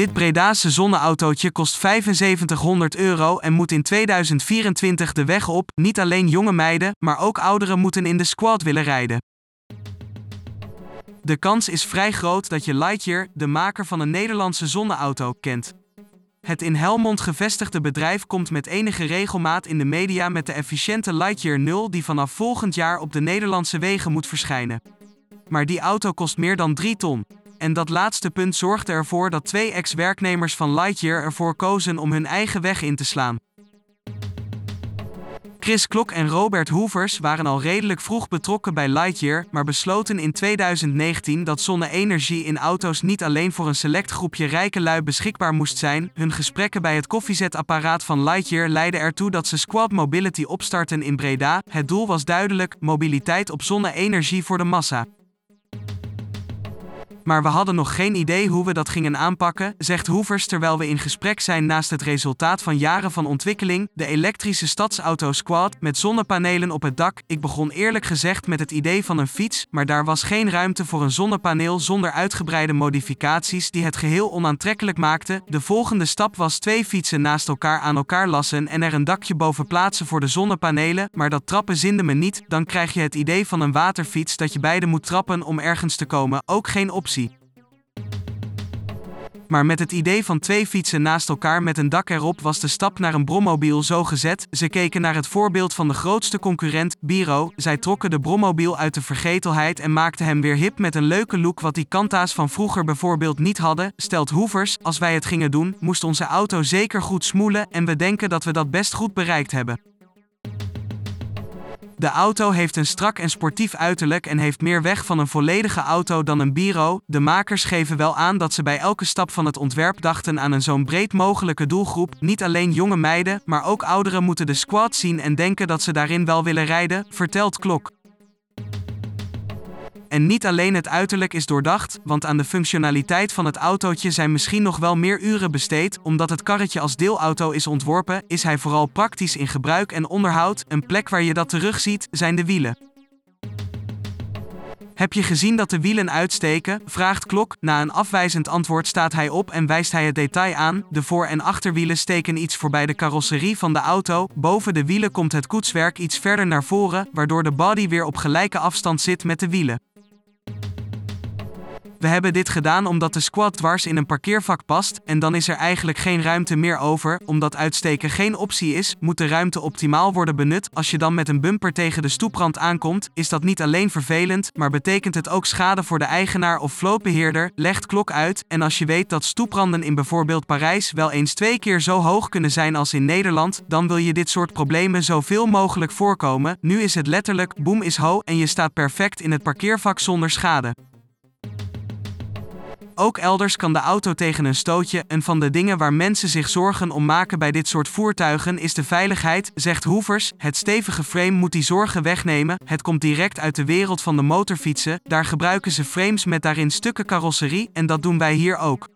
Dit Bredase zonneautootje kost 7500 euro en moet in 2024 de weg op. Niet alleen jonge meiden, maar ook ouderen moeten in de squad willen rijden. De kans is vrij groot dat je Lightyear, de maker van een Nederlandse zonneauto, kent. Het in Helmond gevestigde bedrijf komt met enige regelmaat in de media met de efficiënte Lightyear 0 die vanaf volgend jaar op de Nederlandse wegen moet verschijnen. Maar die auto kost meer dan 3 ton. En dat laatste punt zorgde ervoor dat twee ex-werknemers van Lightyear ervoor kozen om hun eigen weg in te slaan. Chris Klok en Robert Hoevers waren al redelijk vroeg betrokken bij Lightyear, maar besloten in 2019 dat zonne-energie in auto's niet alleen voor een select groepje rijke lui beschikbaar moest zijn. Hun gesprekken bij het koffiezetapparaat van Lightyear leidden ertoe dat ze Squad Mobility opstarten in Breda. Het doel was duidelijk: mobiliteit op zonne-energie voor de massa. Maar we hadden nog geen idee hoe we dat gingen aanpakken, zegt Hoevers terwijl we in gesprek zijn naast het resultaat van jaren van ontwikkeling, de elektrische stadsauto Squad met zonnepanelen op het dak. Ik begon eerlijk gezegd met het idee van een fiets, maar daar was geen ruimte voor een zonnepaneel zonder uitgebreide modificaties die het geheel onaantrekkelijk maakten. De volgende stap was twee fietsen naast elkaar aan elkaar lassen en er een dakje boven plaatsen voor de zonnepanelen, maar dat trappen zinde me niet, dan krijg je het idee van een waterfiets dat je beide moet trappen om ergens te komen, ook geen optie. Maar met het idee van twee fietsen naast elkaar met een dak erop was de stap naar een brommobiel zo gezet. Ze keken naar het voorbeeld van de grootste concurrent, Biro. Zij trokken de brommobiel uit de vergetelheid en maakten hem weer hip met een leuke look wat die Kanta's van vroeger bijvoorbeeld niet hadden. Stelt Hoevers, als wij het gingen doen, moest onze auto zeker goed smoelen en we denken dat we dat best goed bereikt hebben. De auto heeft een strak en sportief uiterlijk en heeft meer weg van een volledige auto dan een Biro. De makers geven wel aan dat ze bij elke stap van het ontwerp dachten aan een zo'n breed mogelijke doelgroep. Niet alleen jonge meiden, maar ook ouderen moeten de squad zien en denken dat ze daarin wel willen rijden, vertelt Klok. En niet alleen het uiterlijk is doordacht, want aan de functionaliteit van het autootje zijn misschien nog wel meer uren besteed. Omdat het karretje als deelauto is ontworpen, is hij vooral praktisch in gebruik en onderhoud. Een plek waar je dat terugziet, zijn de wielen. Heb je gezien dat de wielen uitsteken? vraagt Klok. Na een afwijzend antwoord staat hij op en wijst hij het detail aan. De voor- en achterwielen steken iets voorbij de carrosserie van de auto. Boven de wielen komt het koetswerk iets verder naar voren, waardoor de body weer op gelijke afstand zit met de wielen. We hebben dit gedaan omdat de squad dwars in een parkeervak past en dan is er eigenlijk geen ruimte meer over. Omdat uitsteken geen optie is, moet de ruimte optimaal worden benut. Als je dan met een bumper tegen de stoeprand aankomt, is dat niet alleen vervelend, maar betekent het ook schade voor de eigenaar of vlootbeheerder, legt Klok uit. En als je weet dat stoepranden in bijvoorbeeld Parijs wel eens twee keer zo hoog kunnen zijn als in Nederland, dan wil je dit soort problemen zoveel mogelijk voorkomen. Nu is het letterlijk boom is ho en je staat perfect in het parkeervak zonder schade. Ook elders kan de auto tegen een stootje. Een van de dingen waar mensen zich zorgen om maken bij dit soort voertuigen is de veiligheid, zegt Hoevers. Het stevige frame moet die zorgen wegnemen. Het komt direct uit de wereld van de motorfietsen. Daar gebruiken ze frames met daarin stukken carrosserie en dat doen wij hier ook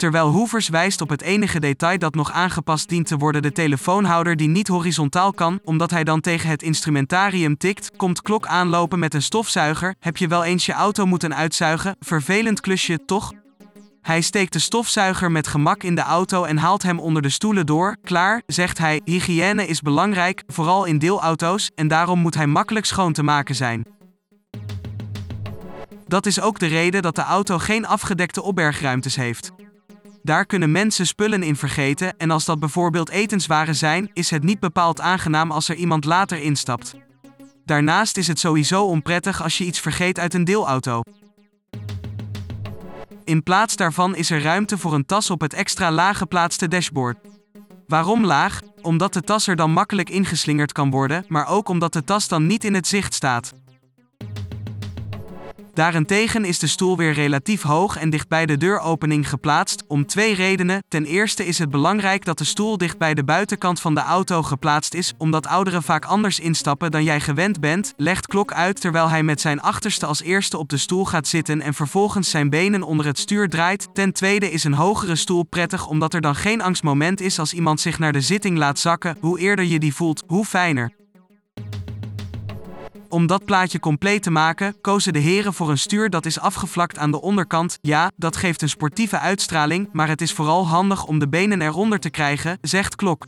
terwijl Hoevers wijst op het enige detail dat nog aangepast dient te worden: de telefoonhouder die niet horizontaal kan, omdat hij dan tegen het instrumentarium tikt, komt klok aanlopen met een stofzuiger. Heb je wel eens je auto moeten uitzuigen? Vervelend klusje, toch? Hij steekt de stofzuiger met gemak in de auto en haalt hem onder de stoelen door. Klaar, zegt hij. Hygiëne is belangrijk, vooral in deelauto's, en daarom moet hij makkelijk schoon te maken zijn. Dat is ook de reden dat de auto geen afgedekte opbergruimtes heeft. Daar kunnen mensen spullen in vergeten en als dat bijvoorbeeld etenswaren zijn, is het niet bepaald aangenaam als er iemand later instapt. Daarnaast is het sowieso onprettig als je iets vergeet uit een deelauto. In plaats daarvan is er ruimte voor een tas op het extra laag geplaatste dashboard. Waarom laag? Omdat de tas er dan makkelijk ingeslingerd kan worden, maar ook omdat de tas dan niet in het zicht staat. Daarentegen is de stoel weer relatief hoog en dicht bij de deuropening geplaatst, om twee redenen. Ten eerste is het belangrijk dat de stoel dicht bij de buitenkant van de auto geplaatst is, omdat ouderen vaak anders instappen dan jij gewend bent, legt Klok uit terwijl hij met zijn achterste als eerste op de stoel gaat zitten en vervolgens zijn benen onder het stuur draait. Ten tweede is een hogere stoel prettig omdat er dan geen angstmoment is als iemand zich naar de zitting laat zakken. Hoe eerder je die voelt, hoe fijner. Om dat plaatje compleet te maken, kozen de heren voor een stuur dat is afgevlakt aan de onderkant. Ja, dat geeft een sportieve uitstraling, maar het is vooral handig om de benen eronder te krijgen, zegt Klok.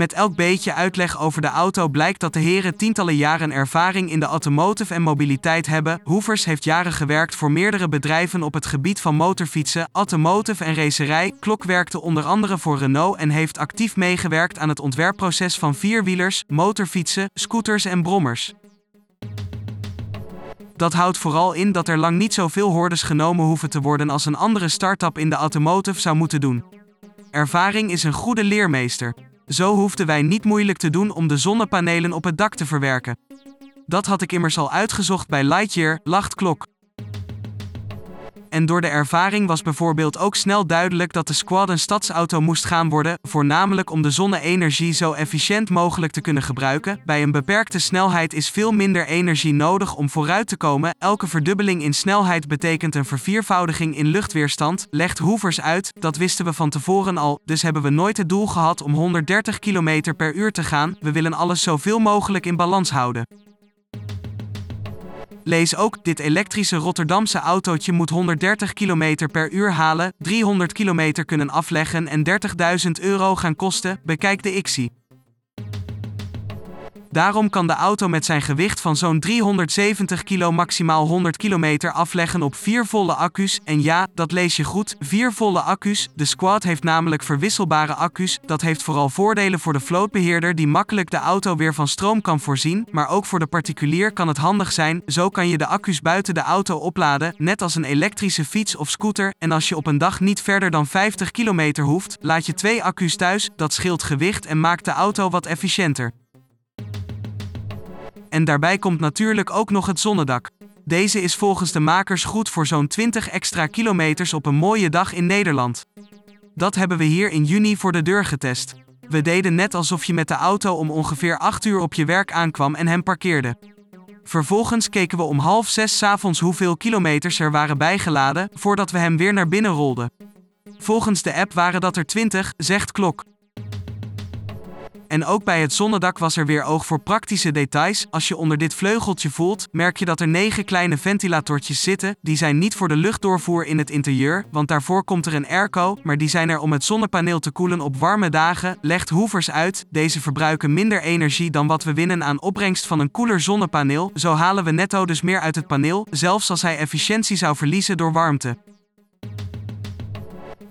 Met elk beetje uitleg over de auto blijkt dat de heren tientallen jaren ervaring in de automotive en mobiliteit hebben. Hoevers heeft jaren gewerkt voor meerdere bedrijven op het gebied van motorfietsen, automotive en racerij. Klok werkte onder andere voor Renault en heeft actief meegewerkt aan het ontwerpproces van vierwielers, motorfietsen, scooters en brommers. Dat houdt vooral in dat er lang niet zoveel hordes genomen hoeven te worden als een andere start-up in de automotive zou moeten doen. Ervaring is een goede leermeester. Zo hoefden wij niet moeilijk te doen om de zonnepanelen op het dak te verwerken. Dat had ik immers al uitgezocht bij Lightyear, lacht Klok. En door de ervaring was bijvoorbeeld ook snel duidelijk dat de squad een stadsauto moest gaan worden, voornamelijk om de zonne-energie zo efficiënt mogelijk te kunnen gebruiken. Bij een beperkte snelheid is veel minder energie nodig om vooruit te komen. Elke verdubbeling in snelheid betekent een verviervoudiging in luchtweerstand, legt Hoevers uit. Dat wisten we van tevoren al, dus hebben we nooit het doel gehad om 130 km per uur te gaan. We willen alles zoveel mogelijk in balans houden. Lees ook, dit elektrische Rotterdamse autootje moet 130 km per uur halen, 300 km kunnen afleggen en 30.000 euro gaan kosten, bekijk de XI. Daarom kan de auto met zijn gewicht van zo'n 370 kilo maximaal 100 kilometer afleggen op vier volle accu's. En ja, dat lees je goed, vier volle accu's. De Squad heeft namelijk verwisselbare accu's. Dat heeft vooral voordelen voor de vlootbeheerder die makkelijk de auto weer van stroom kan voorzien. Maar ook voor de particulier kan het handig zijn. Zo kan je de accu's buiten de auto opladen, net als een elektrische fiets of scooter. En als je op een dag niet verder dan 50 kilometer hoeft, laat je twee accu's thuis. Dat scheelt gewicht en maakt de auto wat efficiënter. En daarbij komt natuurlijk ook nog het zonnedak. Deze is volgens de makers goed voor zo'n 20 extra kilometers op een mooie dag in Nederland. Dat hebben we hier in juni voor de deur getest. We deden net alsof je met de auto om ongeveer 8 uur op je werk aankwam en hem parkeerde. Vervolgens keken we om half zes 's avonds hoeveel kilometers er waren bijgeladen voordat we hem weer naar binnen rolden. Volgens de app waren dat er 20, zegt Klok. En ook bij het zonnedak was er weer oog voor praktische details. Als je onder dit vleugeltje voelt, merk je dat er negen kleine ventilatortjes zitten. Die zijn niet voor de luchtdoorvoer in het interieur, want daarvoor komt er een airco, maar die zijn er om het zonnepaneel te koelen op warme dagen, legt Hoevers uit. Deze verbruiken minder energie dan wat we winnen aan opbrengst van een koeler zonnepaneel. Zo halen we netto dus meer uit het paneel, zelfs als hij efficiëntie zou verliezen door warmte.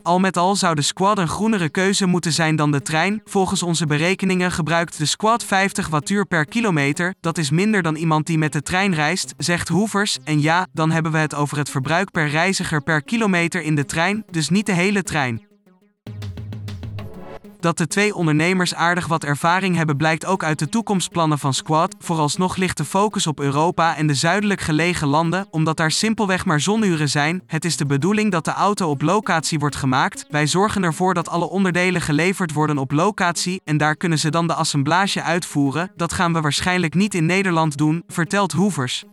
Al met al zou de Squad een groenere keuze moeten zijn dan de trein. Volgens onze berekeningen gebruikt de Squad 50 wattuur per kilometer. Dat is minder dan iemand die met de trein reist, zegt Hoevers. En ja, dan hebben we het over het verbruik per reiziger per kilometer in de trein, dus niet de hele trein. Dat de twee ondernemers aardig wat ervaring hebben blijkt ook uit de toekomstplannen van Squad. Vooralsnog ligt de focus op Europa en de zuidelijk gelegen landen, omdat daar simpelweg maar zonuren zijn. Het is de bedoeling dat de auto op locatie wordt gemaakt. Wij zorgen ervoor dat alle onderdelen geleverd worden op locatie en daar kunnen ze dan de assemblage uitvoeren. Dat gaan we waarschijnlijk niet in Nederland doen, vertelt Hoevers.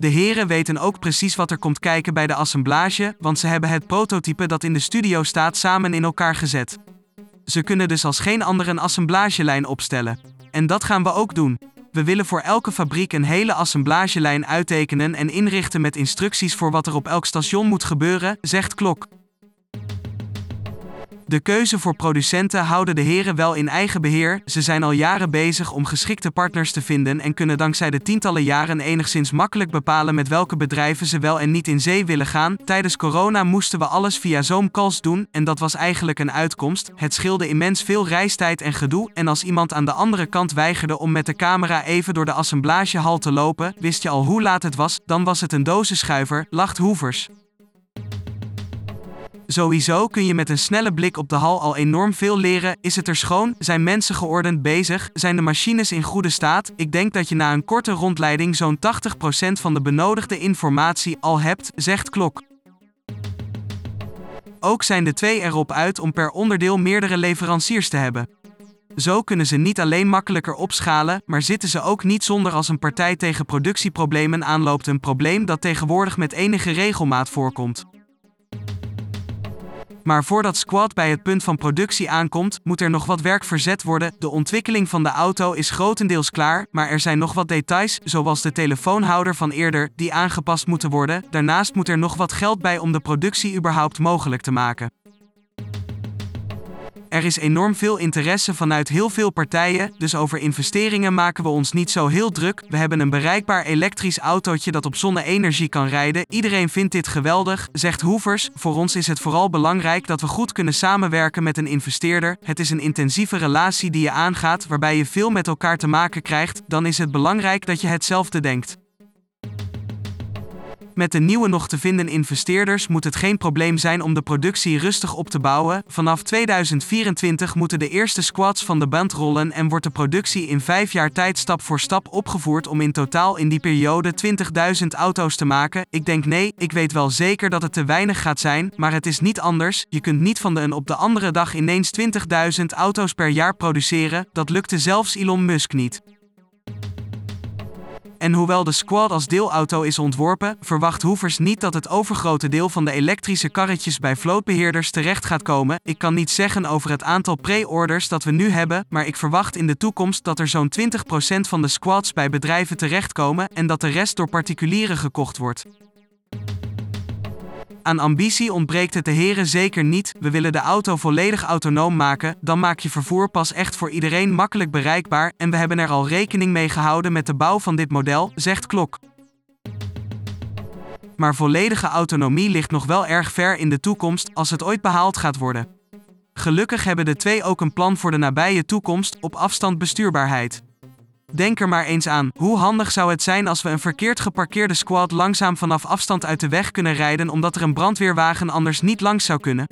De heren weten ook precies wat er komt kijken bij de assemblage, want ze hebben het prototype dat in de studio staat samen in elkaar gezet. Ze kunnen dus als geen ander een assemblagelijn opstellen. En dat gaan we ook doen. We willen voor elke fabriek een hele assemblagelijn uittekenen en inrichten met instructies voor wat er op elk station moet gebeuren, zegt Klok. De keuze voor producenten houden de heren wel in eigen beheer. Ze zijn al jaren bezig om geschikte partners te vinden en kunnen dankzij de tientallen jaren enigszins makkelijk bepalen met welke bedrijven ze wel en niet in zee willen gaan. Tijdens corona moesten we alles via Zoom-calls doen en dat was eigenlijk een uitkomst. Het scheelde immens veel reistijd en gedoe en als iemand aan de andere kant weigerde om met de camera even door de assemblagehal te lopen, wist je al hoe laat het was, dan was het een dozenschuiver, lacht Hoevers. Sowieso kun je met een snelle blik op de hal al enorm veel leren. Is het er schoon? Zijn mensen geordend bezig? Zijn de machines in goede staat? Ik denk dat je na een korte rondleiding zo'n 80% van de benodigde informatie al hebt, zegt Klok. Ook zijn de twee erop uit om per onderdeel meerdere leveranciers te hebben. Zo kunnen ze niet alleen makkelijker opschalen, maar zitten ze ook niet zonder als een partij tegen productieproblemen aanloopt, een probleem dat tegenwoordig met enige regelmaat voorkomt. Maar voordat Squad bij het punt van productie aankomt, moet er nog wat werk verzet worden. De ontwikkeling van de auto is grotendeels klaar, maar er zijn nog wat details, zoals de telefoonhouder van eerder, die aangepast moeten worden. Daarnaast moet er nog wat geld bij om de productie überhaupt mogelijk te maken. Er is enorm veel interesse vanuit heel veel partijen, dus over investeringen maken we ons niet zo heel druk. We hebben een bereikbaar elektrisch autootje dat op zonne-energie kan rijden. Iedereen vindt dit geweldig, zegt Hoevers. Voor ons is het vooral belangrijk dat we goed kunnen samenwerken met een investeerder. Het is een intensieve relatie die je aangaat, waarbij je veel met elkaar te maken krijgt. Dan is het belangrijk dat je hetzelfde denkt. Met de nieuwe nog te vinden investeerders moet het geen probleem zijn om de productie rustig op te bouwen. Vanaf 2024 moeten de eerste squads van de band rollen en wordt de productie in vijf jaar tijd stap voor stap opgevoerd om in totaal in die periode 20.000 auto's te maken. Ik denk nee, ik weet wel zeker dat het te weinig gaat zijn, maar het is niet anders. Je kunt niet van de een op de andere dag ineens 20.000 auto's per jaar produceren, dat lukte zelfs Elon Musk niet. En hoewel de Squad als deelauto is ontworpen, verwacht Hoevers niet dat het overgrote deel van de elektrische karretjes bij vlootbeheerders terecht gaat komen. Ik kan niet zeggen over het aantal pre-orders dat we nu hebben, maar ik verwacht in de toekomst dat er zo'n 20% van de squads bij bedrijven terechtkomen en dat de rest door particulieren gekocht wordt. Aan ambitie ontbreekt het de heren zeker niet. We willen de auto volledig autonoom maken. Dan maak je vervoer pas echt voor iedereen makkelijk bereikbaar. En we hebben er al rekening mee gehouden met de bouw van dit model, zegt Klok. Maar volledige autonomie ligt nog wel erg ver in de toekomst als het ooit behaald gaat worden. Gelukkig hebben de twee ook een plan voor de nabije toekomst op afstand bestuurbaarheid. Denk er maar eens aan, hoe handig zou het zijn als we een verkeerd geparkeerde squad langzaam vanaf afstand uit de weg kunnen rijden omdat er een brandweerwagen anders niet langs zou kunnen?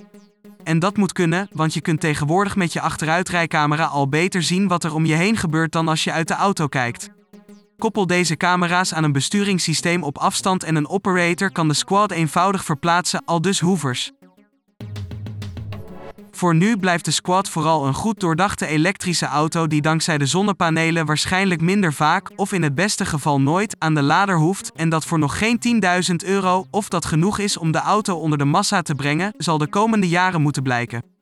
En dat moet kunnen, want je kunt tegenwoordig met je achteruitrijcamera al beter zien wat er om je heen gebeurt dan als je uit de auto kijkt. Koppel deze camera's aan een besturingssysteem op afstand en een operator kan de squad eenvoudig verplaatsen, al dus hoevers. Voor nu blijft de Squad vooral een goed doordachte elektrische auto die dankzij de zonnepanelen waarschijnlijk minder vaak, of in het beste geval nooit, aan de lader hoeft en dat voor nog geen 10.000 euro, of dat genoeg is om de auto onder de massa te brengen, zal de komende jaren moeten blijken.